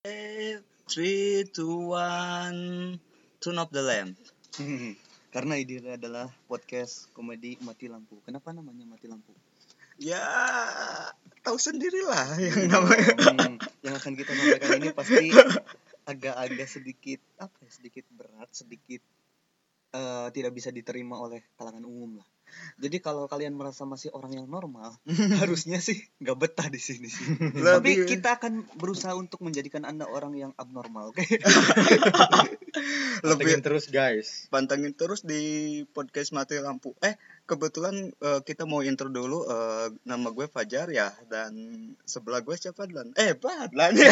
Three, two, one, turn off the lamp. Hmm, Karena ini adalah podcast komedi mati lampu. Kenapa namanya mati lampu? Ya, tahu sendirilah yang namanya. Hmm, yang akan kita sampaikan ini pasti agak-agak sedikit apa ya? Sedikit berat, sedikit eh, tidak bisa diterima oleh kalangan umum lah. Jadi kalau kalian merasa masih orang yang normal, harusnya sih nggak betah di sini sih. Tapi Lebih- kita akan berusaha untuk menjadikan anda orang yang abnormal, oke? lebih Pantengin terus guys. pantengin terus di podcast mati lampu. Eh, kebetulan eh, kita mau intro dulu. eh, nama gue Fajar ya, dan sebelah gue siapa Dan? Eh, Padlan ya.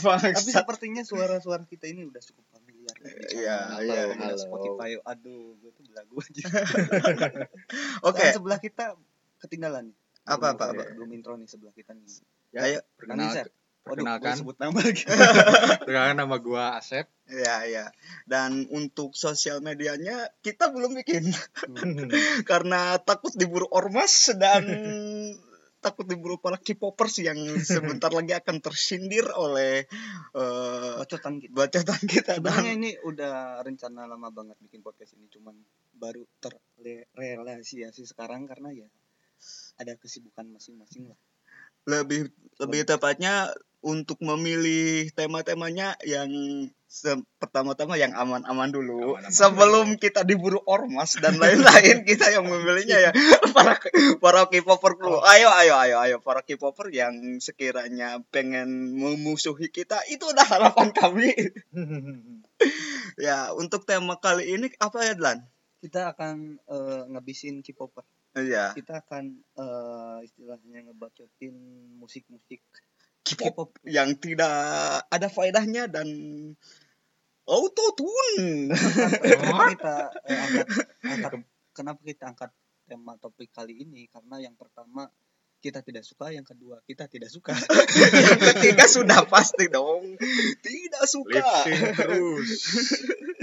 Tapi sepertinya suara-suara kita ini udah cukup familiar. Iya, iya. Halo. Spotify. Aduh, gue tuh belagu aja. Oke, sebelah kita ketinggalan nih. Apa, apa, apa? Belum intro nih sebelah kita nih. Ya, Ayo, Perkenalkan. perkenalkan, Waduh, gue sebut nama lagi. perkenalkan nama gua Asep. ya, ya. Dan untuk sosial medianya kita belum bikin Hmm. karena takut diburu ormas dan takut diburu para K-popers yang sebentar lagi akan tersindir oleh eh Bacotan kita. bacotan kita Sebenarnya dan ini udah rencana lama banget bikin podcast ini, cuman baru terrealisasi sekarang karena ya ada kesibukan masing-masing lah. lebih lebih tepatnya untuk memilih tema-temanya yang pertama-tama yang aman-aman dulu. Aman-aman sebelum kita diburu ormas dan lain-lain kita yang memilihnya ya. Para para K-popper dulu. Ayo ayo ayo ayo. Para K-popper yang sekiranya pengen memusuhi kita itu udah harapan kami. Ya untuk tema kali ini apa ya Dlan? Kita akan eh, ngabisin K-popper. Iya. Kita akan eh, istilahnya ngebacotin musik-musik K-pop. yang tidak ada faedahnya dan auto tune kenapa kita eh, angkat, angkat kenapa kita angkat tema topik kali ini? Karena yang pertama kita tidak suka yang kedua kita tidak suka. Yang ketiga sudah pasti dong. Tidak suka. Terus.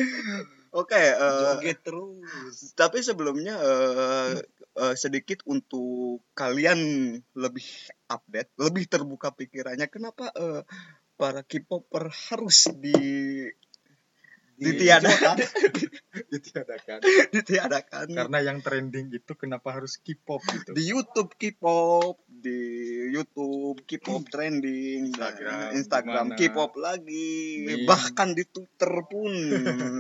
oke eh, joget terus. tapi sebelumnya eh, eh, sedikit untuk kalian lebih update lebih terbuka pikirannya kenapa eh, para K-popper harus di ditiadakan. Ditiadakan. ditiadakan. Karena yang trending itu kenapa harus K-pop gitu. di YouTube K-pop di YouTube K-pop trending Instagram, Instagram? K-pop lagi. Di- bahkan di Twitter pun.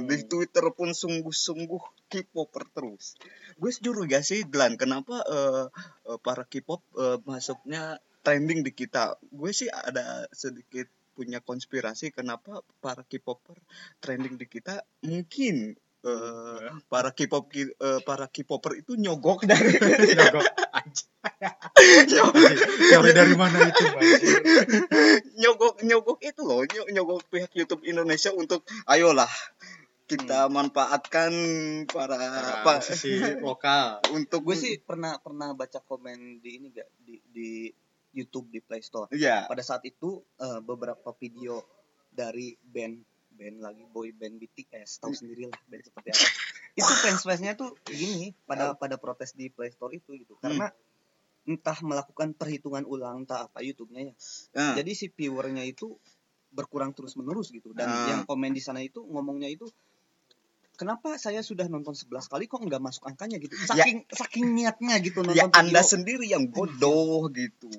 Di Twitter pun sungguh-sungguh K-popper terus. Gue jujur gak sih Glan kenapa eh, para K-pop eh, masuknya trending di kita? Gue sih ada sedikit punya konspirasi kenapa para K-popper trending di kita mungkin eh, para K-pop eh, para K-popper itu nyogok dari Nyogok. Teori dari mana itu, Bang? nyogok nyogok itu loh ny- nyogok pihak YouTube Indonesia untuk ayolah kita manfaatkan para Para apa musisi lokal. untuk gue sih pernah pernah baca komen di ini gak di, di YouTube di Play Store. Ya pada saat itu eh, beberapa video dari band band lagi boy band BTS tahu sendiri lah band seperti apa. Itu fans fansnya tuh gini pada pada protes di Play Store itu gitu. Karena entah melakukan perhitungan ulang entah apa YouTube-nya ya. Nah, jadi si viewernya itu berkurang terus menerus gitu. Dan Ah. yang komen di sana itu ngomongnya itu kenapa saya sudah nonton 11 kali kok nggak masuk angkanya? gitu. Saking saking niatnya gitu nonton ya anda video. sendiri yang bodoh gitu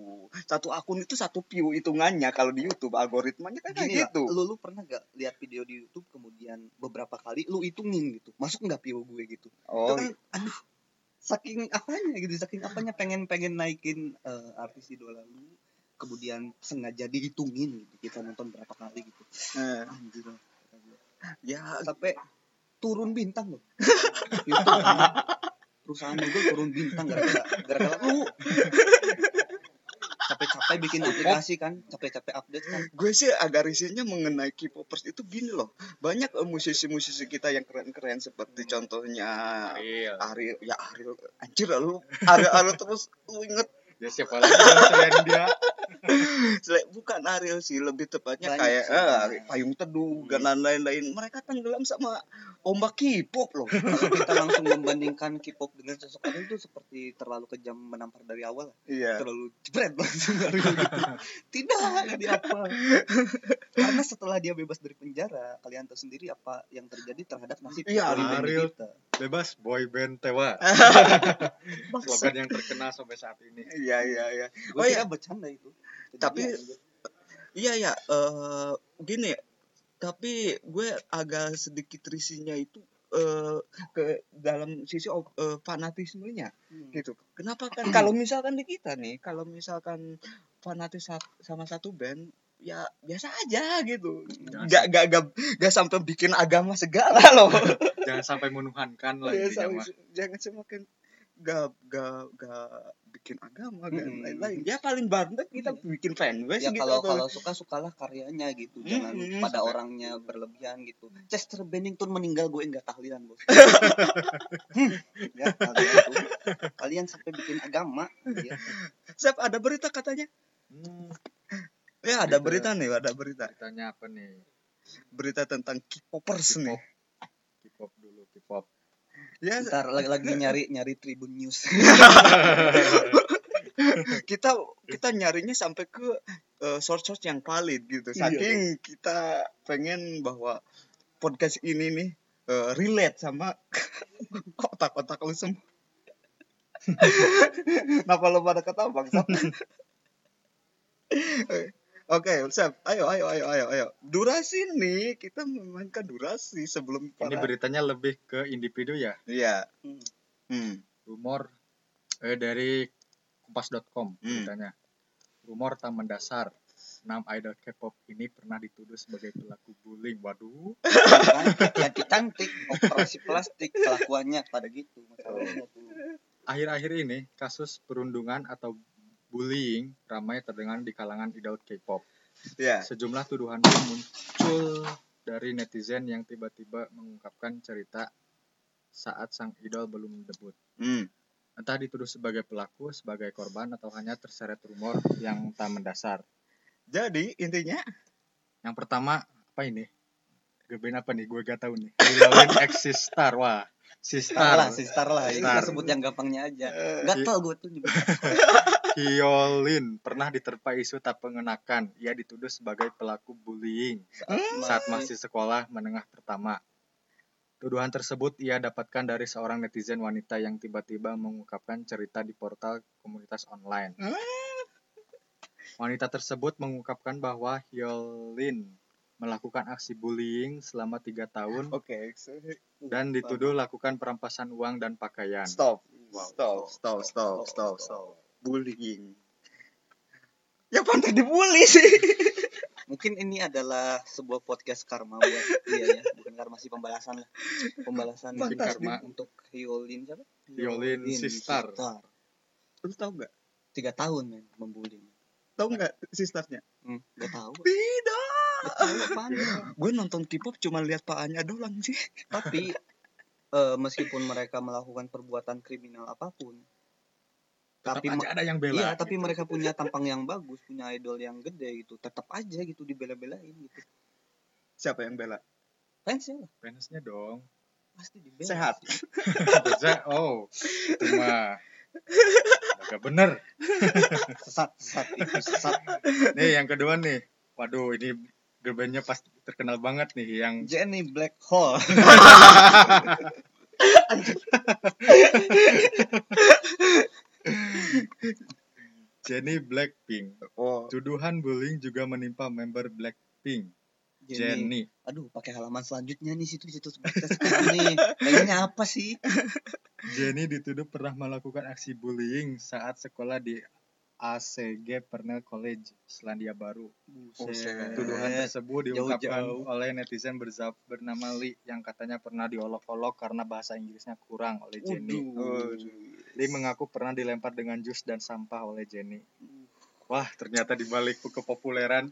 satu akun itu satu view hitungannya kalau di YouTube algoritmanya kan Gini kayak lah, gitu. lu, lu pernah gak lihat video di YouTube kemudian beberapa kali lu hitungin gitu masuk nggak view gue gitu? Itu oh kan aduh saking apanya gitu saking apanya pengen pengen naikin eh, artis idola lu kemudian sengaja dihitungin gitu kita nonton berapa kali gitu. Eh, anjir ya. Sampai turun bintang loh. YouTube perusahaan Google turun bintang gara-gara gara-gara lu capek-capek bikin aplikasi kan capek-capek update kan. Gue sih agak risihnya mengenai K-popers itu gini loh. Banyak eh, musisi-musisi kita yang keren-keren seperti contohnya Real. Ariel ya Ariel anjir lu. Ariel Ariel terus lu inget Ya siapa lagi selain dia? Sele- bukan Ariel sih lebih tepatnya Banyak kayak eh, payung teduh Hmm. dan lain-lain mereka tenggelam sama ombak K-pop loh kita langsung membandingkan K-pop dengan sosok Ariel itu seperti terlalu kejam menampar dari awal iya terlalu jebret langsung Ariel gitu. tidak jadi apa karena setelah dia bebas dari penjara kalian tahu sendiri apa yang terjadi terhadap nasib Iya, Ariel. kita Bebas boy band tewa. Slogan yang terkenal sampai saat ini. iya iya iya Oh, iya. bercanda itu Tapi- iya ya eh, gini tapi gue agak sedikit risihnya itu eh, ke dalam sisi eh, fanatismenya Hmm. gitu kenapa kan kalau misalkan di kita nih kalau misalkan fanatis sa- sama satu band ya biasa aja gitu. Jangan gak gak gak gak sampai bikin agama segala loh. Jangan sampai menuhankan lah Ya, mah. jangan semakin gak gak gak bikin agama dan Mm-mm. lain-lain. Ya paling banget kita bikin fanbase ya gitu kalau atau kalau suka sukalah karyanya gitu. Jangan Mm-mm. pada orangnya berlebihan gitu. Chester Bennington meninggal gue enggak tahlilan bos. Hmm, ya kalian tuh kalian sampai bikin agama ya. Sep ada berita katanya? Hmm, ya ada Berita. berita nih ada berita ditanya apa nih? berita tentang K-popers nih K-pop dulu, K-pop. ya ntar lagi, lagi nyari nyari Tribun News kita kita nyarinya sampai ke eh, source-source yang valid gitu Iya, saking kita pengen bahwa podcast ini nih eh, relate sama kotak-kotak lu semua Kenapa lu pada ketawa bangsat? Oke, Sep, ayo, ayo, ayo, ayo, ayo. Durasi nih, kita memainkan durasi sebelum Ini para... beritanya lebih ke individu ya. Iya. Hmm. Hmm. Rumor eh, dari kompas.com Hmm. beritanya. Rumor tak mendasar. 6 idol K-pop ini pernah dituduh sebagai pelaku bullying. Waduh. cantik cantik operasi plastik kelakuannya pada gitu masalahnya tuh Akhir-akhir ini kasus perundungan atau bullying ramai terdengar di kalangan idol K-pop. Iya. Sejumlah tuduhan pun muncul dari netizen yang tiba-tiba mengungkapkan cerita saat sang idol belum debut. Hmm. Entah dituduh sebagai pelaku, sebagai korban, atau hanya terseret rumor yang tak mendasar. Jadi intinya Yang pertama, apa ini? Geben apa nih? Gue gak tahu nih. Lilin X Sistar. Wah, Star lah, Sistar. si Star lah. Ini Star. kita sebut yang gampangnya aja. eh, Gatel gue tuh nyebut. Hyolin pernah diterpa isu tak pengenakan. Ia dituduh sebagai pelaku bullying saat masih sekolah menengah pertama. Tuduhan tersebut ia dapatkan dari seorang netizen wanita yang tiba-tiba mengungkapkan cerita di portal komunitas online. Wanita tersebut mengungkapkan bahwa Hyolin melakukan aksi bullying selama tiga tahun Oke, dan dituduh lakukan perampasan uang dan pakaian. stop. Wow. Stop, stop, stop, stop, stop. Bullying. Ya pantas dibully sih. Mungkin ini adalah sebuah podcast karma buat dia ya, bukan karma sih pembalasan lah. Pembalasan Mungkin untuk- karma. untuk Hyolin siapa? Hyolin Sistar. Lu tahu nggak? Tiga tahun men membuli. Tahu nggak sisternya? Hmm, gak tahu. Tidak. Gue nonton K-pop cuma lihat paannya doang sih. Tapi eh, meskipun mereka melakukan perbuatan kriminal apa pun, Tetap tapi aja ada yang bela. iya, tapi gitu. mereka punya tampang yang bagus, punya idol yang gede gitu, tetap aja gitu dibela-belain gitu. Siapa yang bela? Fansnya lah, fansnya dong. pasti dibela. Sehat. Bisa, oh, cuma agak bener. Sesat, sesat itu sesat. Nih yang kedua nih. Waduh, ini girl pasti terkenal banget nih yang Jenny Black Hole. Jennie Blackpink. Oh. Tuduhan bullying juga menimpa member Blackpink, Jenny. Jennie. Aduh, pakai halaman selanjutnya nih kita sekarang nih. Pengennya apa sih? Jennie dituduh pernah melakukan aksi bullying saat sekolah di ACG Pernell College, Selandia Baru. Buset. Tuduhan tersebut diungkapkan Jauh-jauh. oleh netizen berzab bernama Lee yang katanya pernah diolok-olok karena bahasa Inggrisnya kurang oleh Jennie. Lee mengaku pernah dilempar dengan jus dan sampah oleh Jennie. Wah, ternyata dibalik kepopuleran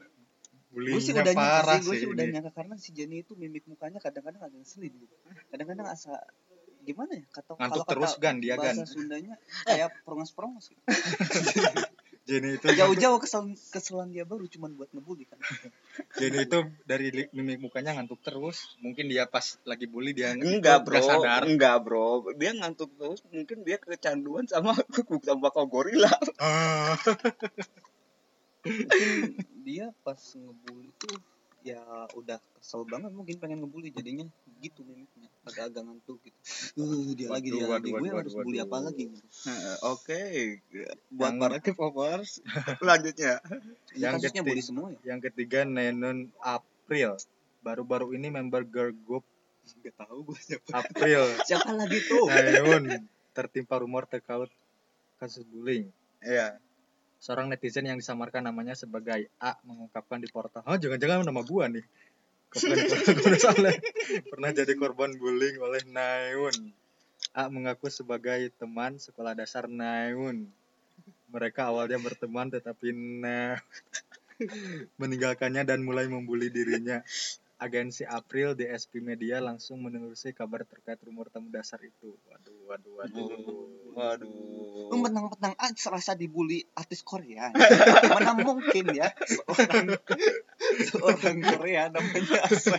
Gue sih bullyingnya udah nyangka parah sih, gue sih udah nyangka karena si Jenny itu mimik mukanya kadang-kadang agak ngeselin gitu. Kadang-kadang asa gimana ya kata Ngantuk kalau terus, kata Gan, dia, Gan. bahasa Sundanya kayak prongos-prongos gitu. Jenny itu jauh-jauh ke, Sel- ke Selandia Baru cuman buat ngebully kan Jenny itu dari mimik mukanya ngantuk terus. Mungkin dia pas lagi bully dia Enggak itu bro, nggak sadar. enggak bro. Dia ngantuk terus, mungkin dia kecanduan sama sama kau gorila. Ah. mungkin dia pas ngebully tuh ya udah kesel banget mungkin pengen ngebully jadinya. Gitu mimiknya. Agak-agak ngantuk gitu. Uh, dia lagi dia Waduh, lagi. waduh, gue waduh, harus waduh, bully apa lagi gitu. Nah, Oke, buat Yang- para K-popers selanjutnya. Ini Yang kasusnya ketiga- bully semua ya? Yang ketiga Nenon April. Baru-baru ini member girl group. Nggak tahu gue siapa. April. Siapa lagi tuh? Naeun tertimpa rumor terkait kasus bullying. Iya. Seorang netizen yang disamarkan namanya sebagai A mengungkapkan di portal, "Oh, jangan-jangan nama gua nih." Pernah jadi korban bullying oleh Naeun. A mengaku sebagai teman sekolah dasar Naeun. Mereka awalnya berteman tetapi Naeun meninggalkannya dan mulai membuli dirinya. Agensi April DSP Media langsung menelusuri kabar terkait rumor tamu dasar itu. Waduh, waduh, waduh. Waduh. lu menang-menang aja serasa dibully artis Korea mana mungkin ya seorang seorang Korea namanya Asa.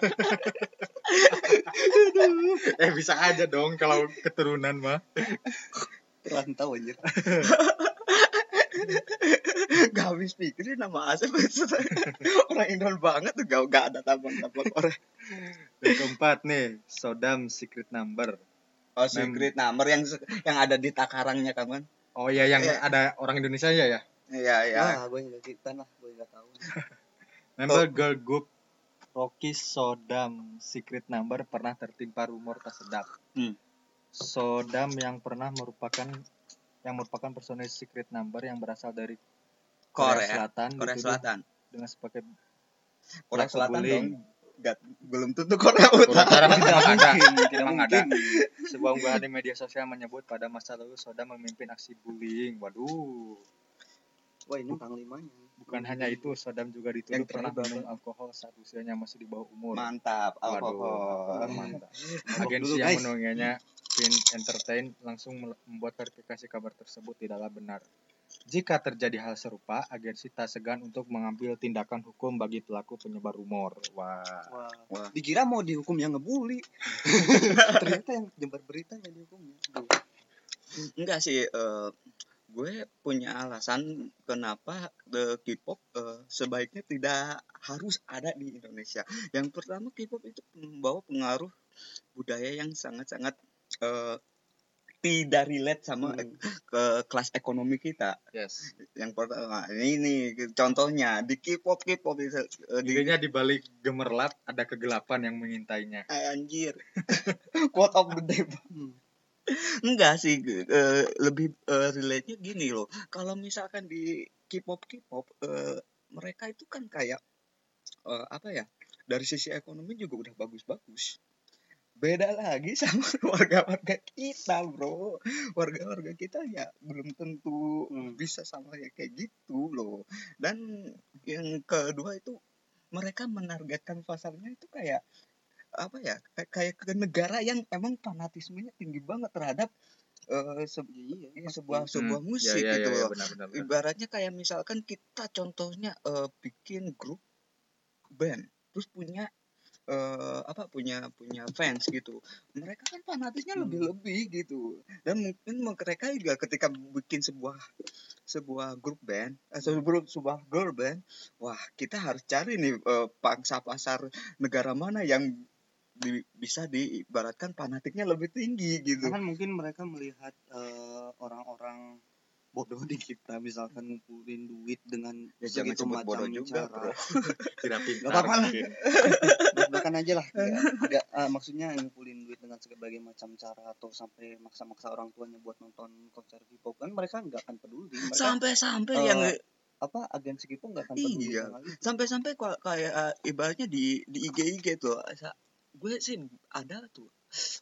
Eh bisa aja dong kalau keturunan mah. rantau anjir Gak habis pikirin nama Asep orang Indon banget tuh gak, gak ada tabang-tabang orang. Yang keempat nih, Sodam Secret Number. Oh secret number yang yang ada di takarangnya kawan. Oh iya yang Iya. ada orang Indonesia ya ya. Iya iya. ah gue nggak cerita lah gue nggak tahu Member girl group Rocky Sodam Secret Number pernah tertimpa rumor tak sedap. Hmm. Sodam yang pernah merupakan yang merupakan personel Secret Number yang berasal dari Korea, Korea. Selatan Korea dituduh Selatan. dengan sebagai Korea Selatan dong. Gak, belum tentu Korea Korea Utara. Utara memang ada. tidak Memang ada. mungkin Sebuah unggahan di media sosial menyebut pada masa lalu Sodam memimpin aksi bullying. Waduh. wah ini panglimanya Bukan hanya itu, Sodam juga dituduh Yang pernah minum alkohol saat usianya masih di bawah umur. Mantap, Waduh, alkohol. mantap. Mabok Agensi dulu, yang menungganginya, Pin Entertain, langsung membuat verifikasi kabar tersebut tidaklah benar. Jika terjadi hal serupa, agensi tak segan untuk mengambil tindakan hukum bagi pelaku penyebar rumor. Wah. Wah. Wah. Dikira mau dihukum yang ngebully. Ternyata yang jembat berita yang dihukumnya. Duh. Enggak sih, eh, gue punya alasan kenapa the K-pop eh, sebaiknya tidak harus ada di Indonesia. Yang pertama K-pop itu membawa pengaruh budaya yang sangat-sangat eh, tidak relate sama Hmm. ke kelas ekonomi kita. Yes. Yang pertama ini nih contohnya di K-pop K-pop eh, di Intinya di balik gemerlap ada kegelapan yang mengintainya. Ah, anjir. Quote of the day. Enggak sih, eh, lebih eh, relate-nya gini loh. Kalau misalkan di K-pop K-pop eh, mereka itu kan kayak eh, apa ya? Dari sisi ekonomi juga udah bagus-bagus. Beda lagi sama warga-warga kita, Bro. Warga-warga kita ya belum tentu Hmm. bisa sama ya kayak gitu loh. Dan yang kedua itu mereka menargetkan pasarnya itu kayak apa ya kayak, ke negara yang emang fanatismenya tinggi banget terhadap eh, se- Iya, ya, sebuah Hmm, sebuah musik ya, ya, gitu ya, ya, loh. benar, benar, benar. Ibaratnya kayak misalkan kita contohnya eh, bikin grup band terus punya eh, apa punya punya fans gitu. Mereka kan fanatisnya Hmm. lebih-lebih gitu. Dan mungkin mereka juga ketika bikin sebuah sebuah grup band atau grup sebuah girl band, wah kita harus cari nih eh, pangsa pasar negara mana yang di- bisa diibaratkan fanatiknya lebih tinggi gitu. Kan mungkin mereka melihat eh, orang-orang bodoh di kita misalkan ngumpulin duit dengan Ya jangan sebut bodoh macam juga, cara. bro. Tidak pintar. Gak apa-apa lah. Bahkan aja lah. Nggak- nggak, eh, maksudnya ngumpulin duit dengan berbagai macam cara atau sampai maksa-maksa orang tuanya buat nonton konser K-pop kan mereka nggak akan peduli. Mereka Sampai-sampai eh, yang apa agensi K-pop nggak akan peduli Iya. sampai-sampai kok kayak eh, ibaratnya di di IG IG tuh gue sih ada tuh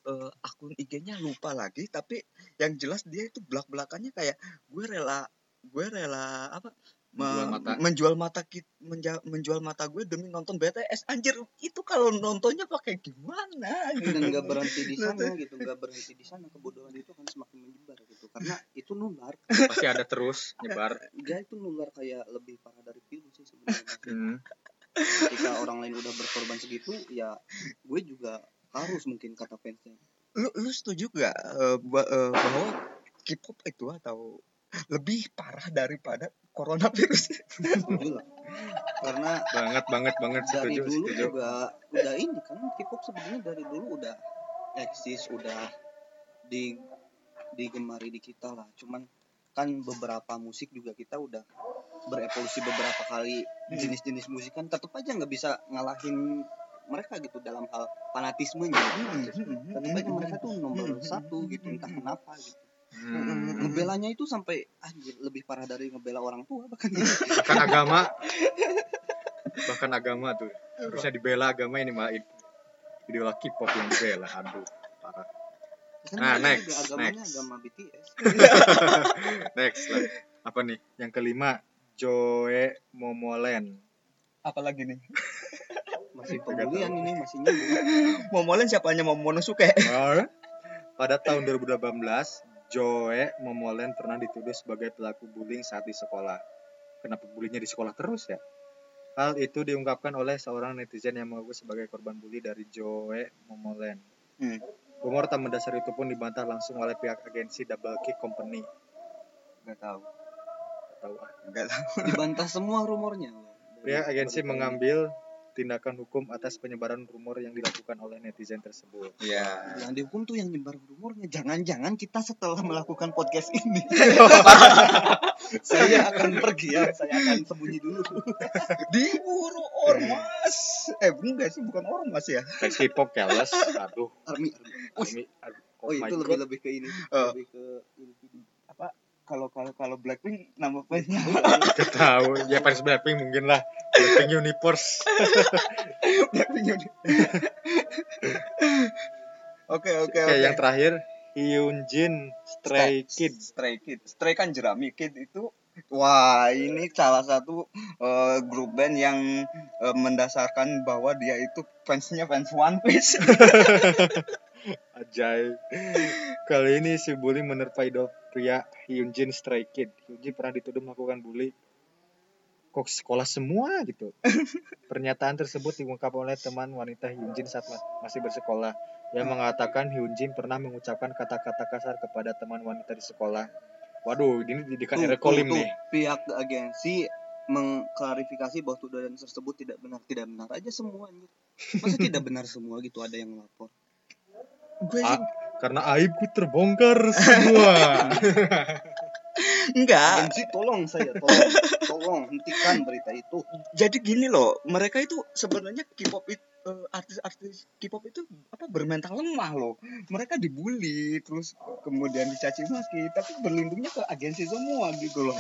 eh, akun IG-nya lupa lagi tapi yang jelas dia itu belak belakannya kayak gue rela gue rela apa Menjual me- mata. menjual mata menja- menjual mata gue demi nonton BTS anjir itu kalau nontonnya pakai gimana? Dan gitu nggak berhenti di sana gitu nggak berhenti di sana kebodohan itu akan semakin menyebar gitu. Karena itu nular. Pasti ada terus nyebar. Dia itu nular kayak lebih parah dari virus sih sebenarnya. Hmm. ketika orang lain udah berkorban segitu ya gue juga harus mungkin kata fansnya. Lu lu setuju gak eh, ba- eh, bahwa K-pop itu atau lebih parah daripada coronavirus? Setuju lah karena banget banget banget dari setuju dulu setuju. juga udah ini kan K-pop sebenarnya dari dulu udah eksis udah di digemari di kita lah. Cuman kan beberapa musik juga kita udah berevolusi beberapa kali Hmm. jenis-jenis musik kan tetap aja nggak bisa ngalahin mereka gitu dalam hal fanatismenya. Hmm, tetap aja mereka tuh nomor satu gitu entah kenapa gitu. Hmm. ngebelanya itu sampai anjir lebih parah dari ngebela orang tua bahkan. Bahkan agama. Bahkan agama tuh. Harusnya dibela agama ini malah id- idola K-pop yang dibela. Aduh parah. Kan Nah, mereka next, agamanya next. agama BTS next lah. Apa nih? Yang kelima Joe Momolen apalagi nih masih tahu. ini masih nyambung Momolen siapanya Momonosuke Well, pada tahun 2018 Joe Momolen pernah dituduh sebagai pelaku bullying saat di sekolah kenapa bullyingnya di sekolah terus ya Hal itu diungkapkan oleh seorang netizen yang mengaku sebagai korban bully dari Joe Momolen. Hmm. Rumor tak mendasar itu pun dibantah langsung oleh pihak agensi Double Kick Company. nggak tahu Nggak tahu ah. nggak tahu dibantah semua rumornya Pihak agensi mengambil tindakan hukum atas penyebaran rumor yang dilakukan oleh netizen tersebut. ya yang dihukum tuh yang nyebar rumornya. Jangan-jangan kita setelah melakukan podcast ini. Saya akan pergi ya. Saya akan sembunyi dulu. Diburu ormas. Eh enggak sih? Bukan ormas ya? K-pop keles, aduh. army army. Aduh, oh, my itu God. lebih lebih ke ini. Eh. lebih ke individu kalau kalau kalau Blackpink nama fansnya Gak tahu, ya fans Blackpink mungkin lah. Blackpink Universe. Blackpink ini. oke oke Oke, yang terakhir Hyunjin Stray Kid. Stray Kid. Stray kan jerami Kid itu Wah, ini salah satu eh, grup band yang eh, mendasarkan bahwa dia itu fansnya fans One Piece. Ajaib. Kali ini si bully menerpa idol pria Hyunjin Stray Kid. Hyunjin pernah dituduh melakukan bully kok sekolah semua gitu. Pernyataan tersebut diungkap oleh teman wanita Hyunjin saat ma- masih bersekolah. Yang mengatakan Hyunjin pernah mengucapkan kata-kata kasar kepada teman wanita di sekolah. Waduh, ini didikan Tuh, Erekolim tuh, tuh. nih. pihak agensi mengklarifikasi bahwa tuduhan tersebut tidak benar tidak benar aja semua anjir masa tidak benar semua gitu ada yang lapor Gue Ah, karena aibku terbongkar semua. enggak. agensi tolong saya tolong tolong hentikan berita itu Jadi gini loh, mereka itu sebenarnya K-pop itu eh, artis-artis K-pop itu apa bermental lemah loh. Mereka dibully terus kemudian dicaci maki, tapi berlindungnya ke agensi semua gitu loh.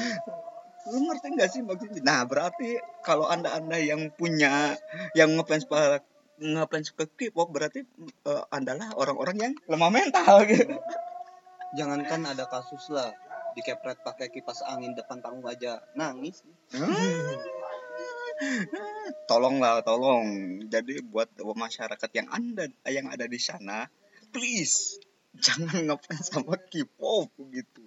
Lu ngerti nggak sih maksudnya? Nah, berarti kalau Anda-anda yang punya yang ngefans para ngefans ke K-pop? Berarti eh, Andalah orang-orang yang lemah mental gitu. jangankan ada kasus lah dikepret pakai kipas angin depan panggung aja. Nangis. Tolonglah tolong. Jadi buat masyarakat yang anda yang ada di sana please jangan ngefans sama K-pop gitu.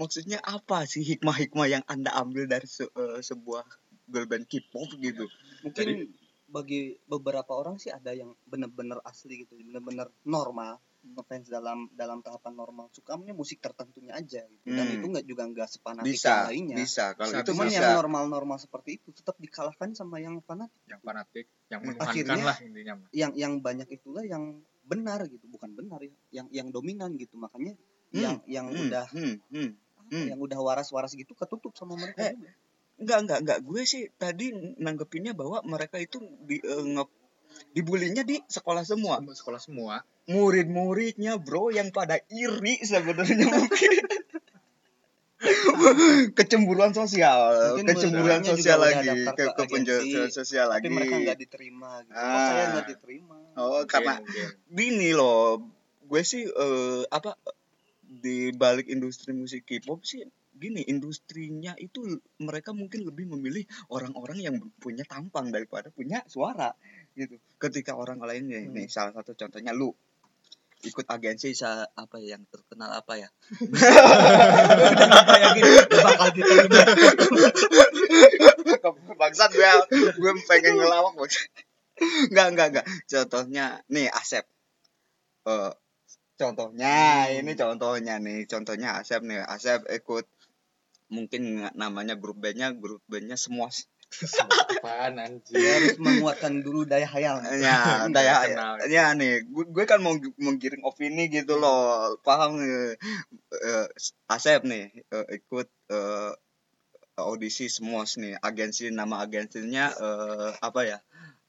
Maksudnya apa sih hikmah-hikmah yang anda ambil dari se- eh, sebuah girl band K-pop gitu? Mungkin bagi beberapa orang sih ada yang benar-benar asli gitu benar-benar normal ngefans dalam dalam tahapan normal sukanya musik tertentunya aja gitu. dan Hmm. itu nggak juga nggak sepanatik yang bisa lainnya bisa kalau Bisa, itu cuman bisa yang normal-normal seperti itu tetap dikalahkan sama yang fanatik yang fanatik, yang Hmm, menuhankan akhirnya- lah intinya. yang yang banyak itulah yang benar gitu bukan benar ya yang yang dominan gitu makanya Hmm, yang yang Hmm, udah hmm, hmm. hmm. yang udah waras-waras gitu ketutup sama mereka Eh, juga. Enggak, enggak, enggak. Gue sih tadi nanggepinnya bahwa mereka itu di, eh, nge- dibulinya di sekolah semua. Sekolah semua. Murid-muridnya, bro, yang pada iri sebenarnya mungkin. Kecemburuan sosial, Mungkin kecemburuan sosial lagi, ke, ke sosial tapi lagi. mereka nggak diterima gitu. Kok saya Ah. nggak diterima Oh, Mungkin, karena mungkin. gini loh, gue sih eh, apa di balik industri musik K-pop sih gini industrinya itu mereka mungkin lebih memilih orang-orang yang punya tampang daripada punya suara gitu. Ketika orang lainnya Hmm. nih salah satu contohnya lu ikut agensi sa apa ya, yang terkenal apa ya? Bayangin bakal diterima bangsat gue gue pengen ngelawak bangsat. Enggak enggak enggak contohnya nih Asep. Eh contohnya ini contohnya nih contohnya Asep nih. Asep ikut mungkin namanya grup bandnya grup bandnya semua Apaan dia anjir? harus menguatkan dulu daya hayal. Ya daya kenal. ya nih gue, gue kan mau menggiring opini gitu loh. Paham nih Eh, Asep nih eh, ikut eh, audisi semua nih. Agensi nama agensinya eh, apa ya?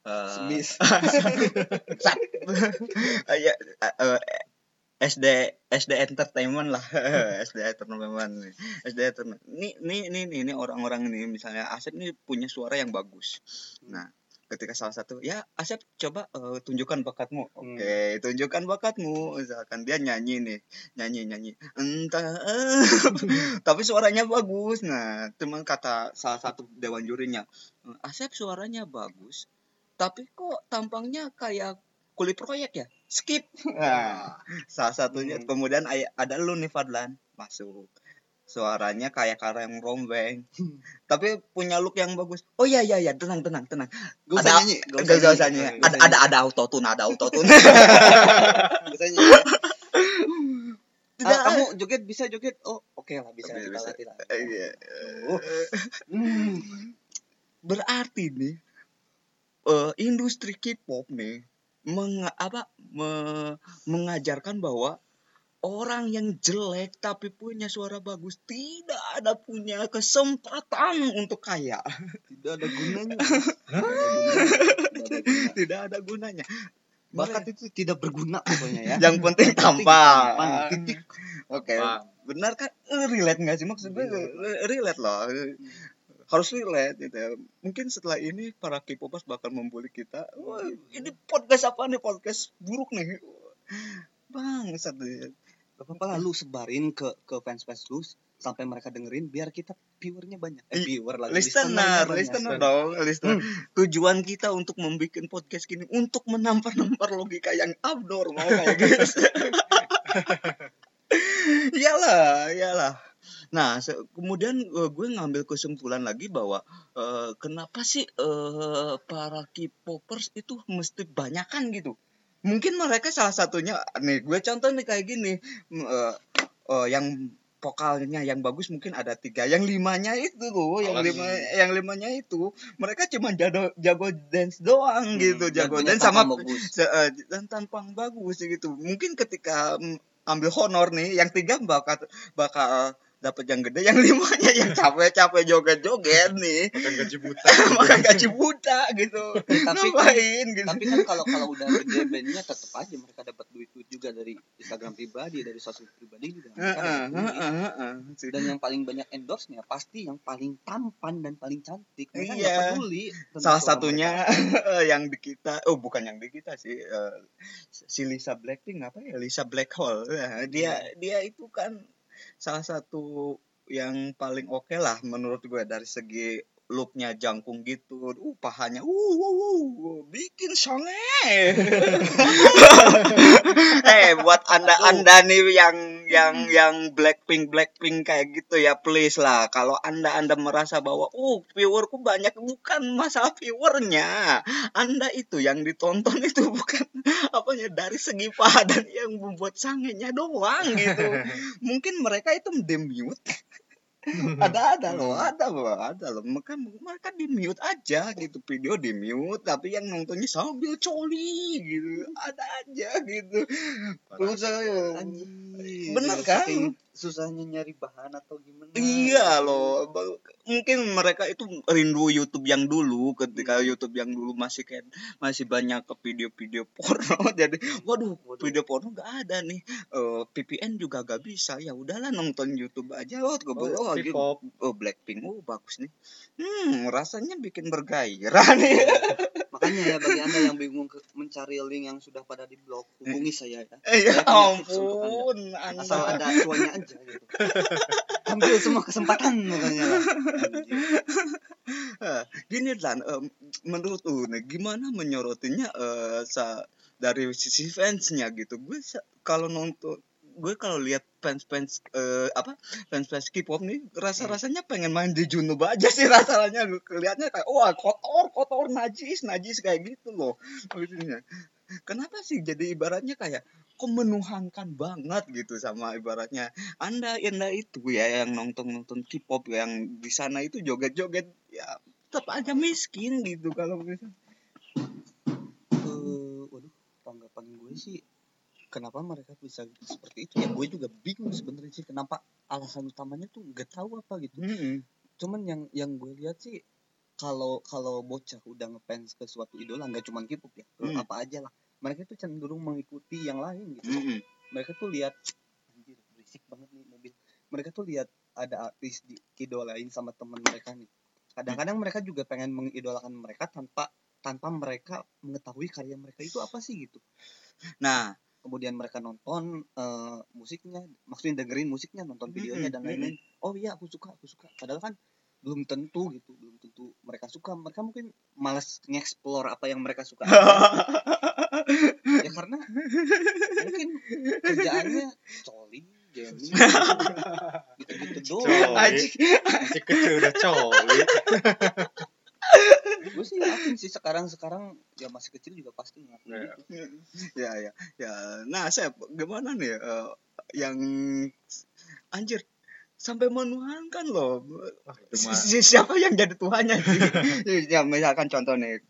Eh, Smith. Ya eh, SD SD Entertainment lah. SD Entertainment. SD Entertainment. Ini ini ini ini, ini orang-orang ini misalnya Asep nih punya suara yang bagus. Nah ketika salah satu ya Asep coba eh, tunjukkan bakatmu. Hmm. oke tunjukkan bakatmu. Misalkan dia nyanyi nih nyanyi nyanyi. Entah. Tapi suaranya bagus. Nah teman kata salah satu dewan jurinya Asep suaranya bagus tapi kok tampangnya kayak kulit proyek ya skip nah, salah satunya Hmm. kemudian ada lu nih Fadlan masuk suaranya kayak karang rombeng tapi punya look yang bagus oh iya iya iya tenang tenang tenang Gak Ada- usah nyanyi Gak usah, usah nyanyi. Ada ada ada autotune, ada autotune. Gak usah nyanyi. Tidak. Ah, kamu joget bisa joget oh oke lah bisa Bisa, kita bisa. latih lah Iya. Oh. Hmm. Berarti nih eh, industri K-pop nih meng, apa me- mengajarkan bahwa orang yang jelek tapi punya suara bagus tidak ada punya kesempatan untuk kaya. tidak ada gunanya Tidak ada gunanya. bakat itu tidak berguna pokoknya ya yang penting tampang. titik. Oke. Tampang. Benar kan? Relate nggak sih maksud gue? Relate. Relate loh. Harus relate gitu. ya. Mungkin setelah ini para K-popers bakal membuli kita. Wah, ini podcast apa nih? Podcast buruk nih. Bang, satu Gak apa-apa lah lu sebarin ke ke fans fans lu sampai mereka dengerin biar kita viewernya banyak eh, viewer lagi listener, listener dong, listener. Tujuan kita untuk membuat podcast gini untuk menampar-nampar logika yang abnormal gitu. iyalah, iyalah. Nah, kemudian eh, gue ngambil kesimpulan lagi bahwa eh, kenapa sih eh, para K-popers itu mesti banyakan gitu. Mungkin mereka salah satunya nih gue contoh nih kayak gini eh, eh, yang vokalnya yang bagus mungkin ada tiga yang limanya itu loh yang lima yang limanya itu mereka cuma jago jago dance doang Hmm, gitu jago dance sama bagus. dan tampang bagus gitu mungkin ketika mm, ambil honor nih yang tiga bakal bakal dapat yang gede yang limanya yang capek-capek joget-joget nih. Makan gaji buta. makan gaji buta gitu. Tapi kan- ngapain gitu? tapi kan kalau kalau udah gede bandnya tetap aja mereka dapat duit duit juga dari Instagram pribadi dari sosial pribadi juga. Dapat duit. heeh, heeh. dan yang paling banyak endorse nya pasti yang paling tampan dan paling cantik. Mereka Iya. peduli salah satunya yang di kita oh bukan yang di kita sih eh, si Lisa Blackpink apa ya? Lisa Black Hole Nah, dia dia itu kan salah satu yang paling oke lah menurut gue dari segi looknya jangkung gitu, uh pahanya, uh, uh, uh, uh, bikin songe. eh buat anda anda nih yang yang yang Blackpink Blackpink kayak gitu ya please lah. Kalau anda anda merasa bahwa uh viewerku banyak bukan masalah viewernya. Anda itu yang ditonton itu bukan apanya dari segi padan yang membuat sangenya doang gitu. Mungkin mereka itu demute ada ada loh ada loh ada loh. Mereka mereka di mute aja gitu video di mute tapi yang nontonnya sambil coli gitu ada aja gitu. Terus Bener kan? Susahnya nyari bahan atau gimana Iya loh, Ba- mungkin mereka itu rindu YouTube yang dulu ketika YouTube yang dulu masih kayak masih banyak ke video-video porno. Jadi, waduh, Waduh. video porno gak ada nih. Eh, VPN juga gak bisa. Ya udahlah nonton YouTube aja. Oh, oh, oh, gitu. Oh Blackpink, oh bagus nih. Hmm, rasanya bikin bergairah nih. makanya ya bagi anda yang bingung mencari link yang sudah pada di blog hubungi saya ya Eh, ya ampun, asal Anda. ada cuannya aja gitu. Ambil semua kesempatan makanya. Eh, gini lan em, menurut nih gimana menyorotinya sa dari sisi fansnya gitu. Gue kalau nonton gue kalau lihat fans fans eh, apa fans fans K-pop nih rasa rasanya pengen main di Junub aja sih rasanya. Gue kelihatnya kayak wah kotor kotor najis najis kayak gitu loh kenapa sih jadi ibaratnya kayak kok menuhankan banget gitu sama ibaratnya. Anda anda itu ya yang nonton nonton K-pop yang di sana itu joget joget ya tetap aja miskin gitu kalau misalnya Eh, waduh, tanggapan gue sih kenapa mereka bisa seperti itu? Ya gue juga bingung sebenarnya sih kenapa alasan utamanya tuh nggak tahu apa gitu. Mm-mm. cuman yang yang gue lihat sih kalau kalau bocah udah ngefans ke suatu idola nggak cuma K-pop ya Hmm. apa aja lah mereka tuh cenderung mengikuti yang lain gitu. Mm-mm. mereka tuh lihat anjir berisik banget nih mobil. Mereka tuh lihat ada artis di idolain sama teman mereka nih. Kadang-kadang mereka juga pengen mengidolakan mereka tanpa tanpa mereka mengetahui karya mereka itu apa sih gitu. Nah. Kemudian mereka nonton eh, musiknya maksudnya dengerin musiknya nonton videonya dan Mm-mm, lain-lain oh iya aku suka aku suka. Padahal kan belum tentu gitu belum tentu mereka suka. Mereka mungkin malas ngeksplor apa yang mereka suka ya karena mungkin kerjaannya coli jamming gitu-gitu doang. Masih kecil udah coli. Gue sih yakin sih sekarang sekarang ya masih kecil juga pasti ngelakuin Ya. gitu. Ya ya. Ya nah saya gimana nih eh, yang anjir sampai menuhankan loh. Mah Si- siapa yang jadi tuhannya? Sih ya misalkan contoh nih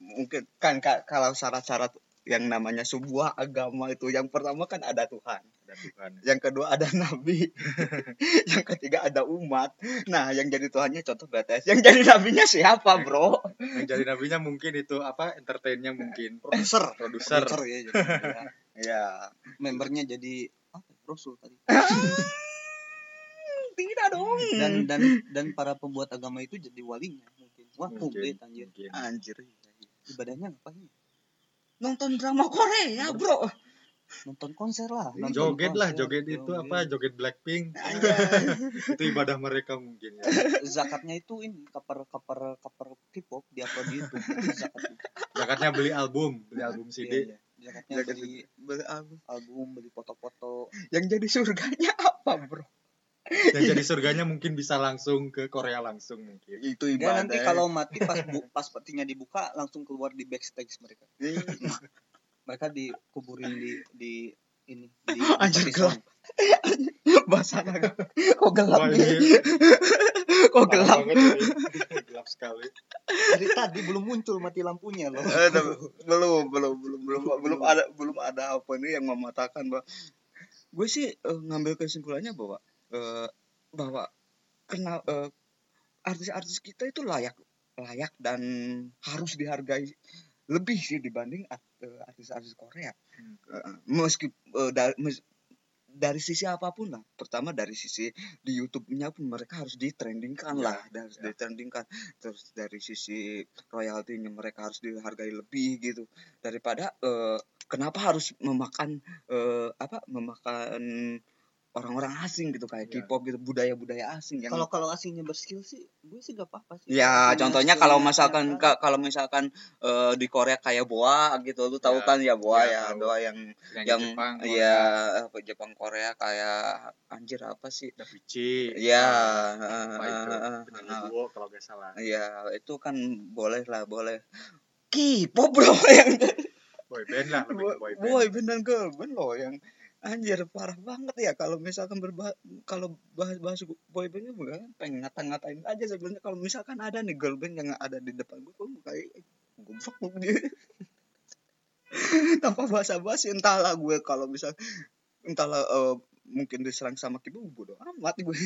mungkin kan ka- kalau syarat-syarat yang namanya sebuah agama itu. Yang pertama kan ada Tuhan. Ada Tuhan. Yang kedua ada nabi. Yang ketiga ada umat. Nah yang jadi tuhannya contoh BTS yang jadi nabinya siapa bro? Yang jadi nabinya mungkin itu apa? Entertainnya mungkin. Produser. Produser. Ya jadi ya. ya membernya jadi apa ya, Rasul tadi. Tidak dong. Dan dan dan para pembuat agama itu jadi walinya mungkin. Wah mungkin komplit anjir. mungkin. anjir ibadahnya ngapain nonton drama Korea bro. nonton konser lah nonton joget lah konser, joget itu apa? Joget Blackpink. Itu ibadah mereka mungkin ya. Zakatnya itu ini cover cover cover K-pop di upload di YouTube. Itu zakatnya zakatnya beli album beli album Iya, CD iya. zakatnya Zakat beli Beli album. album beli foto-foto. Yang jadi surganya apa bro yang jadi surganya mungkin bisa langsung ke Korea langsung mungkin. Itu ya ibadah. nanti kalau mati pas bu, pas petinya dibuka langsung keluar di backstage mereka. Mereka dikuburin di di ini di Anjir, gelap. bahasa naga kok gelap Wah, nih ini kok parah gelap banget ini. gelap sekali. Dari tadi belum muncul mati lampunya loh. Eh, tapi belum belum belum belum belum ada belum ada apa nih yang mematakan bahwa gue sih eh, ngambil kesimpulannya bahwa eh, bahwa kenal eh, artis-artis kita itu layak layak dan harus dihargai lebih sih dibanding eh, artis-artis Korea Hmm. Eh, meski eh, dari mes- dari sisi apa pun lah pertama dari sisi di YouTube-nya pun mereka harus ditrendingkan Ya, lah dan harus ya. ditrendingkan terus dari sisi royaltinya mereka harus dihargai lebih gitu daripada eh, kenapa harus memakan eh, apa memakan orang-orang asing gitu kayak Ya. K-pop gitu budaya-budaya asing yang kalau kalau asingnya berskill sih gue sih gak apa-apa sih Ya, Asingnya contohnya kalau ya misalkan kan. ka- kalau misalkan eh, di Korea kayak Boa gitu, lu tahu Ya, kan ya Boa ya, ya. Boa yang yang, yang Jepang iya apa Jepang Korea kayak anjir apa sih? Da Vici Iya, apa itu penyanyi eh, duo kalau gak salah Iya, itu kan boleh lah, boleh. K-pop bro yang boy band lah lebih ke boy band boy band dan girl band loh yang anjir parah banget ya kalau misalkan berbahas kalau bahas-bahas boy bandnya bukan pengen ngata-ngatain aja sebenarnya. Kalau misalkan ada nih girl band yang ada di depan gue gue kayak goblok dia. Tanpa basa-basi entahlah gue kalau misal entahlah eh, mungkin diserang sama kibu bodoh amat gue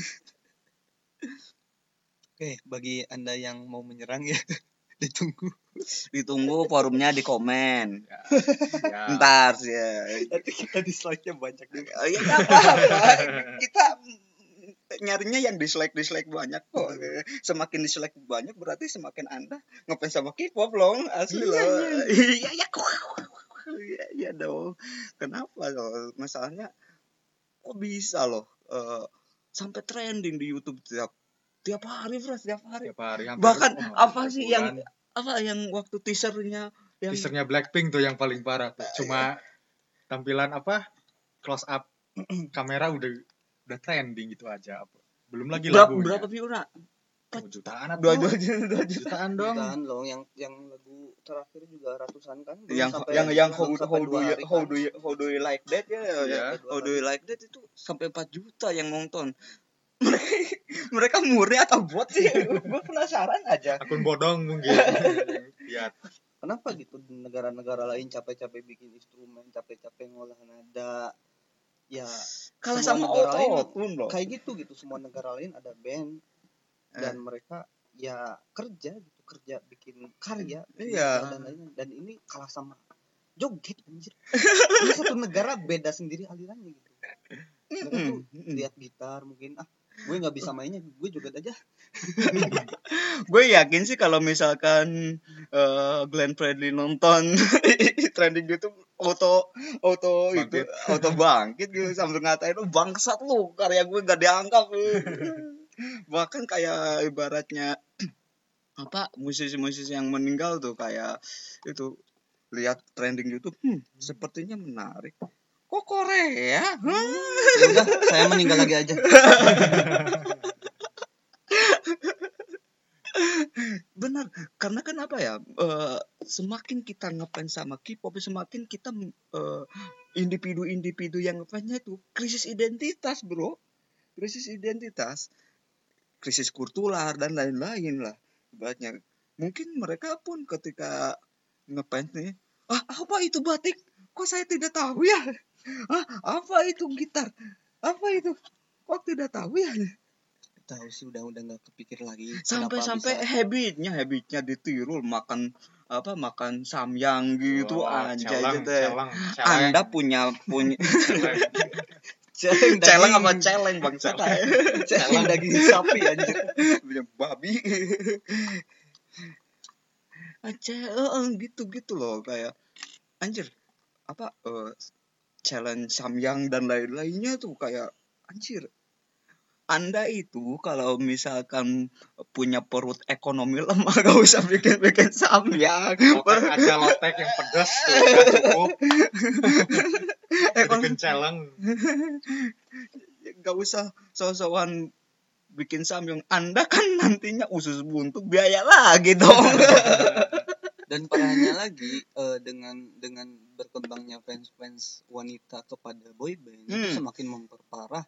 oke bagi anda yang mau menyerang ya ditunggu. Ditunggu forumnya di komen ya. ntar sih ya nanti kita dislike-nya banyak juga. Oh, ya nggak apa-apa. Kita nyarinya yang dislike dislike banyak kok. Semakin dislike banyak berarti semakin anda ngefans sama K-pop loh asli Iya, loh iya. Iya kok iya iya dong. Kenapa loh? Masalahnya kok bisa loh eh, sampai trending di YouTube tiap tiap hari bro tiap hari tiap hari bahkan oh, apa sih yang sebulan. apa yang waktu teasernya yang teasernya Blackpink tuh yang paling parah tuh. Cuma tampilan apa close up kamera udah udah trending gitu aja. Belum lagi berapa lagunya. berapa view nak Oh, jutaan dua dua dua juta jutaan dong. Jutaan loh yang yang lagu terakhir juga ratusan kan belum yang sampai- yang yang how, how sampai do dua you hari how kan. do you how do you like that ya Iya. ya how do you like that itu sampai 4 juta yang nonton mereka murni atau bot sih? Gue penasaran aja. Akun bodong mungkin. Lihat. kenapa gitu di negara-negara lain capek-capek bikin instrumen capek-capek ngolah nada? Ya kalah sama negara lain loh. kayak gitu gitu. Semua negara lain ada band Eh. dan mereka ya kerja gitu kerja bikin karya bikin Iya. dan lainnya dan ini kalah sama joget anjir. Ini satu negara beda sendiri alirannya gitu. Mereka tuh lihat gitar mungkin ah gue nggak bisa mainnya gue joget aja gue yakin sih kalau misalkan eh, Glenn Fredly nonton trending YouTube auto auto itu Bangkit. auto bangkit gitu sambil ngatain lu bangsat lu karya gue gak dianggap lu." bahkan kayak ibaratnya apa musisi-musisi yang meninggal tuh kayak itu lihat trending YouTube hmm, sepertinya menarik kok Korea? Hmm. ya udah saya meninggal lagi aja. Benar karena kan apa ya eh, semakin kita ngefans sama K-pop semakin kita eh, individu-individu yang ngefansnya itu krisis identitas bro. Krisis identitas krisis kultural dan lain-lain lah ibaratnya. Mungkin mereka pun ketika ngefans nih ah apa itu batik? Kok saya tidak tahu ya ah apa itu gitar? Apa itu? Kok tidak tahu ya? Tahu sih udah udah nggak kepikir lagi sampai Kenapa sampai bisa- habitnya habitnya ditiru makan apa makan samyang gitu Wah, anjay celang, gitu celang, celang. anda punya punya celeng celeng apa celeng bang celeng daging sapi anjir punya babi. Aja gitu gitu loh kayak anjir apa eh, challenge samyang dan lain-lainnya tuh kayak anjir anda itu kalau misalkan punya perut ekonomi lemah gak usah bikin bikin samyang Lotek aja lotek yang pedas tuh udah cukup. Ekon- Bikin celeng. gak usah so-soan bikin samyang anda kan nantinya usus buntu biaya lagi dong dan parahnya lagi eh, dengan dengan berkembangnya fans-fans wanita kepada boyband itu Hmm. semakin memperparah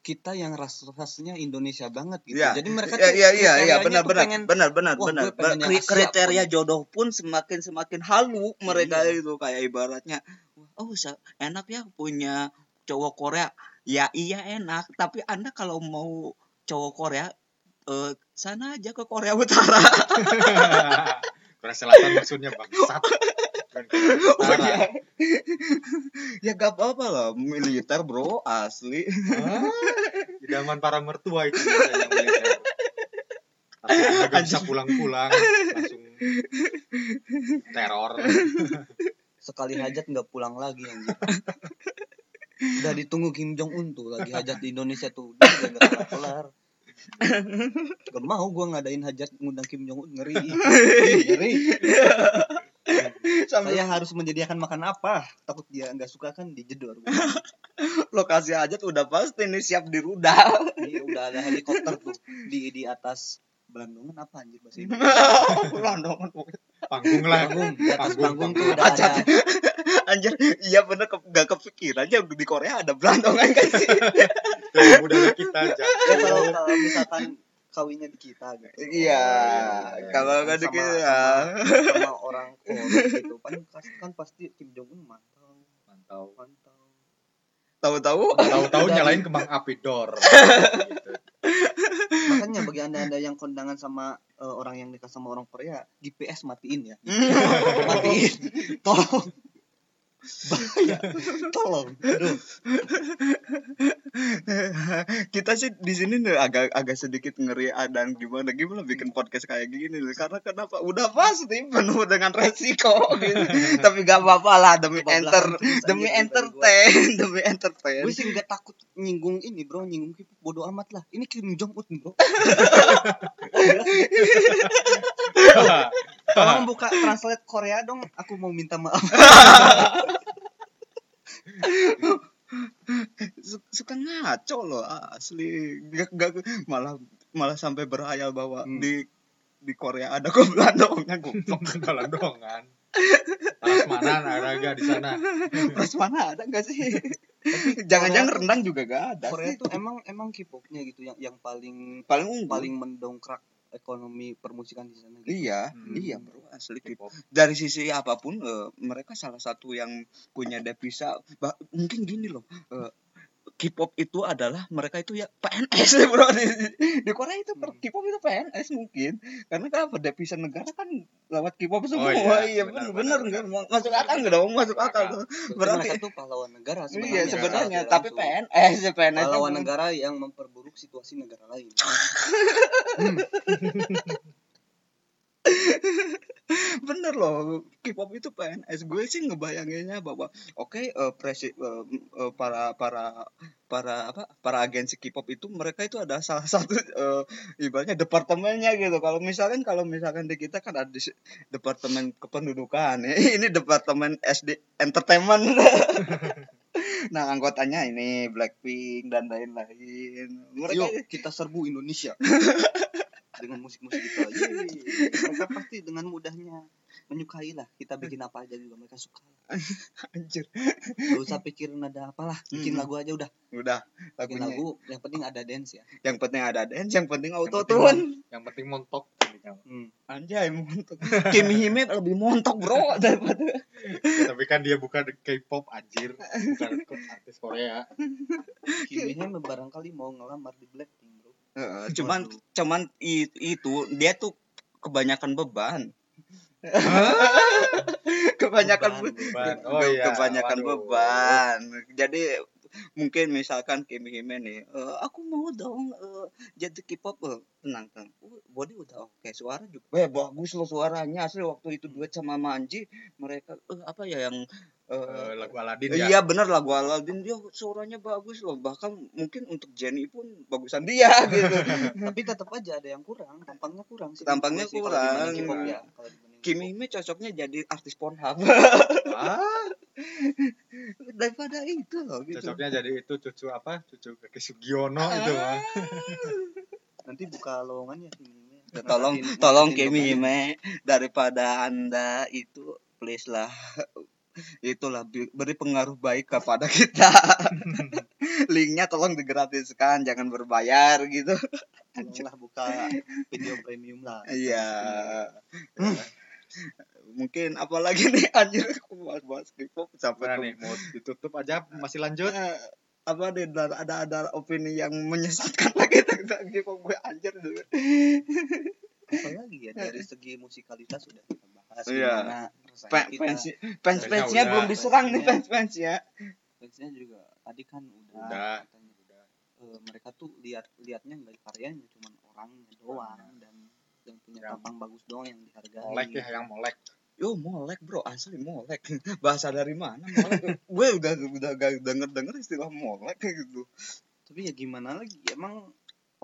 kita yang ras rasanya Indonesia banget gitu. Ya. Jadi mereka ya, ya, ya, ya, benar, benar, pengen benar, benar, benar. Asia Kriteria jodoh pun semakin semakin halu mereka Iya. itu kayak ibaratnya, oh enak ya punya cowok Korea. Ya iya enak, tapi anda kalau mau cowok Korea, eh, sana aja ke Korea Utara. Korea Selatan maksudnya bangsat. Korea Oh, iya. ya gak apa-apa lah, militer bro, asli. Ah, Idaman para mertua itu biasanya militer. Tapi gak bisa pulang-pulang langsung teror. sekali hajat nggak pulang lagi anjir. Udah ditunggu Kim Jong Un tuh lagi hajat di Indonesia tuh dia udah nggak kelar kelar. Gak mau gua ngadain hajat ngundang Kim Jong Un ngeri. ngeri. Sambil Saya harus menyediakan makan apa? Takut dia nggak suka kan dijedor. lokasi aja tuh udah pasti nih siap di rudal. Iya udah ada helikopter tuh di di atas Belandongan apa anjir bahasa Indonesia? Landongan Panggung lah. Panggung, di atas panggung Panggung, tuh udah ada Anjir, iya bener ke, gak kepikiran aja di Korea ada belandongan kan sih. Tuh, budaya kita ya kalau kalau misalkan kawinnya di kita gitu. Iya, iya. kalau nggak di Sama- kita. sama, sama orang Korea gitu kan kan pasti Kim Jong Un mantau Mantau. mantau Tahu-tahu Tahu-tahu nyalain kembang api dor. Gitu. makanya bagi anda anda yang kondangan sama eh, orang yang nikah sama orang Korea GPS matiin ya Hmm. matiin tolong bahaya. Tolong aduh. Kita sih di sini nih agak agak sedikit ngeri dan gimana gimana bikin podcast kayak gini nih? Karena kenapa? Udah pasti penuh dengan resiko gitu. tapi gak apa-apa lah demi Kebablasan enter demi entertain demi entertain. Gue sih nggak takut nyinggung ini bro. Nyinggung K-pop bodo amat lah. Ini Kim Jong Un bro tolong buka translate Korea dong aku mau minta maaf. Su- suka ngaco loh asli. Gak, gak- malah malah sampai berhayal bahwa Hmm. di di Korea ada kebelandongan goblok kalau dongan Prasmanan ada gak di sana? Pras mana ada nggak sih? Jangan-jangan rendang juga gak ada Korea sih. tuh emang emang K-popnya gitu yang yang paling paling unggul. paling mendongkrak ekonomi permusikan di sana gitu. iya Hmm. iya bro asli K-pop. dari sisi apa pun eh, mereka salah satu yang punya devisa bah- mungkin gini loh eh, K-pop itu adalah mereka itu ya PNS bro di, di Korea itu Hmm. K-pop itu PNS mungkin karena kenapa devisa negara kan lewat K-pop semua iya, iya benar, benar nggak masuk akal nggak dong masuk akal tuh Berarti tuh pahlawan negara sebenarnya. iya sebenarnya tapi. PNS ya PNS pahlawan negara yang memperburuk situasi negara lain. bener loh K-pop itu PNS gue sih ngebayanginnya bahwa oke eh, presi eh, eh, para para para apa para agensi K-pop itu mereka itu ada salah satu eh, ibaratnya departemennya gitu. Kalau misalkan kalau misalkan di kita kan ada di- departemen kependudukan. Ya. ini departemen SD entertainment. Nah anggotanya ini Blackpink dan lain-lain. Mereka Yuk kita serbu Indonesia dengan musik-musik kita. Yeay. Mereka pasti dengan mudahnya menyukai lah. Kita bikin apa aja juga mereka suka. anjir Gak usah pikirin ada apalah. Bikin Hmm. lagu aja udah. udah Bikin lagunya lagu yang penting ada dance ya. yang penting ada dance yang penting Yang auto penting tune mon- yang penting montok Hmm. Anjay montok. Kimi Hime lebih montok bro daripada. Ya, tapi kan dia bukan K-pop anjir bukan artis Korea Kimi Hime barangkali mau ngelamar di Blackpink Heeh, cuman cuman itu dia tuh kebanyakan beban. kebanyakan Beban, be- beban. Oh iya, kebanyakan waduh. beban. Jadi mungkin misalkan Kimi Hime nih, "Eh, aku mau dong eh, jadi K-pop eh, tenang tenang. Uh, body udah oke, suara juga. Weh bagus loh suaranya asli waktu itu duet sama Manji mereka eh, apa ya yang eh, Eh, lagu Aladin ya Iya bener lagu Aladdin dia suaranya bagus loh bahkan mungkin untuk Jenny pun bagusan dia gitu Tapi tetap aja ada yang kurang. Tampangnya kurang sih. Tampangnya kalau kurang. ya. Kalau dibanding Kimi. Hime cocoknya jadi artis Pornhub ah, daripada itu loh gitu. Cocoknya jadi itu cucu apa? Cucu Keki Sugiono itu mah Nanti buka lowongannya Kimi Hime. tolong Masukin- tolong. Hime daripada anda itu please lah. Itulah beri pengaruh baik kepada kita. Linknya tolong digratiskan jangan berbayar gitu. Tolonglah buka video premium lah. Iya. Mungkin apalagi nih anjir aku bahas-bahas K-pop sampai ke- nih mau ditutup aja masih lanjut Eh, apa deh ada ada ada opini yang menyesatkan lagi tentang K-pop gue anjir dulu. Apalagi ya dari segi musikalitas sudah kita bahas Iya. Fans fans fansnya belum diserang nih Fansnya. fans fansnya. Fansnya juga tadi kan udah, Udah. katanya udah eh, mereka tuh lihat lihatnya nggak karyanya cuman orangnya doang dan yang punya tampang bagus doang yang dihargai. molek ya yang molek Yo molek bro. Asli molek. Bahasa dari mana molek? Gue udah udah gak denger denger istilah molek kayak gitu. Tapi ya gimana lagi? Emang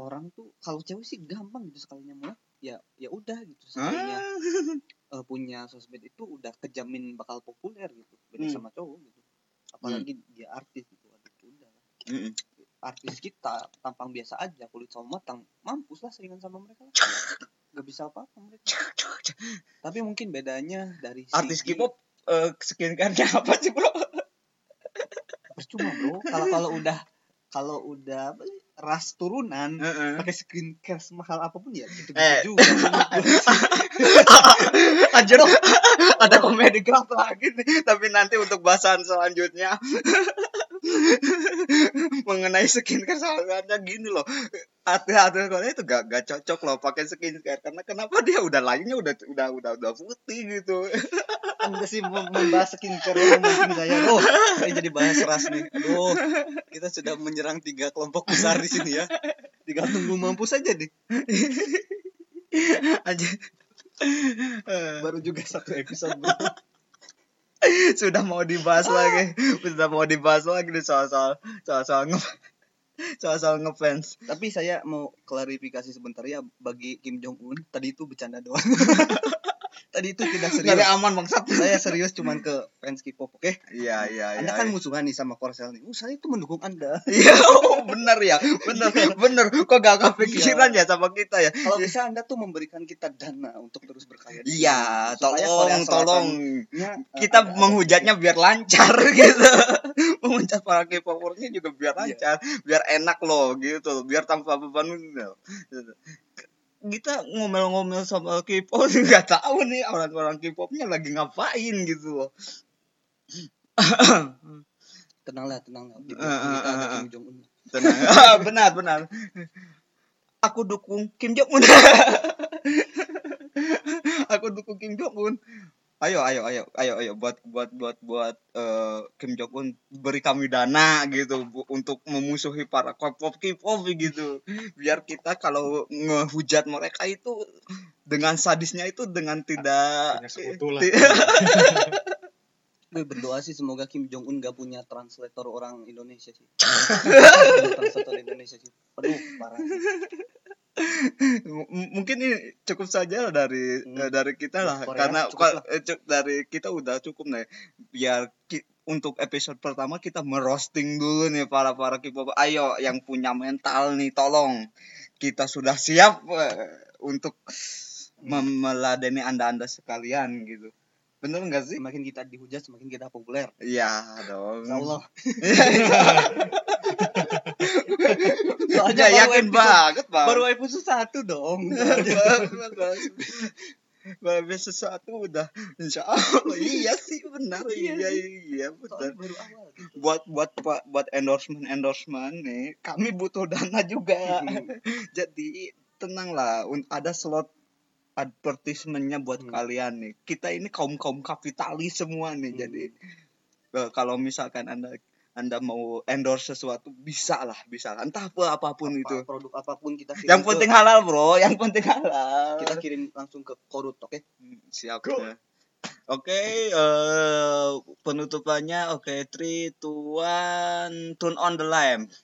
orang tuh kalau cewek sih gampang gitu sekalinya mulai ya ya udah gitu sekalinya. Ah. Eh, punya sosmed itu udah kejamin bakal populer gitu. Beda Hmm. sama cowok gitu. Apalagi dia artis gitu. Aduh udah Mm-mm. artis kita tampang biasa aja. Kulit sawo matang. Mampus lah saingan sama mereka lah gak bisa apa-apa mereka. Tapi mungkin bedanya dari artis segi- K-pop eh, skincare-nya apa sih bro? Percuma bro kalau kalau udah kalau udah ras turunan Heeh. pakai skincare semahal apa pun ya gitu, Eh. juga. Anjir, ada komedi digerak lagi nih tapi nanti untuk bahasan selanjutnya mengenai skincare salahnya gini loh. Hati-hati kalau itu gak, gak cocok loh pakai skincare. Karena kenapa dia udah lainnya udah udah udah udah putih gitu. Anda sih mem- membahas skincare yang mungkin saya. Oh saya jadi bahas ras nih. Aduh kita sudah menyerang tiga kelompok besar di sini ya. Tinggal tunggu mampu saja nih. Aja. Baru juga satu episode. Sudah mau dibahas lagi. Sudah mau dibahas lagi nih soal soal soal soal nge soal soal ngefans. Tapi saya mau klarifikasi sebentar ya bagi Kim Jong Un. Tadi itu bercanda doang tadi itu tidak serius ada aman bangsat saya serius cuman ke fans K-pop oke iya iya iya anda kan musuhan nih sama Korsel nih oh, saya itu mendukung anda Iya, oh, bener ya, bener, bener. Kok gak kepikiran ya sama kita ya? kalau bisa anda tuh memberikan kita dana untuk terus berkarya Iya, tolong, tolong. Eh, Kita ada- menghujatnya biar lancar gitu. Menghujat para K-popernya juga biar Iya. lancar, biar enak loh gitu, biar tanpa beban gitu. Kita ngomel-ngomel sama K-pop nggak tahu nih orang-orang K-popnya lagi ngapain gitu loh. tenanglah tenanglah eh, Kim Jong Un Tenang. Benar, benar. Aku dukung Kim Jong Un. Aku dukung Kim Jong Un. Ayo, ayo, ayo, ayo, ayo buat buat buat buat eh, Kim Jong Un beri kami dana gitu bu- untuk memusuhi para K-pop K-pop gitu. Biar kita kalau ngehujat mereka itu dengan sadisnya itu dengan tidak gue berdoa sih semoga Kim Jong Un gak punya translator orang Indonesia sih translator Indonesia sih aduh parah sih. M- mungkin ini cukup saja dari Hmm. eh, dari kita lah. Korea karena cukup lah. eh, dari kita udah cukup nih. Biar ki- untuk episode pertama kita merosting dulu nih para para K-pop. Ayo yang punya mental nih tolong. Kita sudah siap eh, untuk mem- meladeni anda-anda sekalian gitu bener nggak sih? Semakin kita dihujat semakin kita populer. Iya dong. Insya Allah. Ya Soalnya baru yakin episode- banget bang. baru episode satu dong. Baru sesuatu udah insya Allah. Iya sih benar. Iya iya sih. iya benar. Baru awal gitu. buat buat buat, buat endorsement endorsement nih kami butuh dana juga. Jadi tenanglah un- ada slot advertisementnya buat Hmm. kalian nih kita ini kaum kaum kapitalis semua nih Hmm. jadi eh, kalau misalkan anda anda mau endorse sesuatu bisa lah bisa lah entah apa apa pun Apa- itu produk apa pun kita kirim yang ke- penting halal bro yang penting halal kita kirim langsung ke korut oke siap ya. Oke, eh, penutupannya oke, three, two, one, turn on the lamp.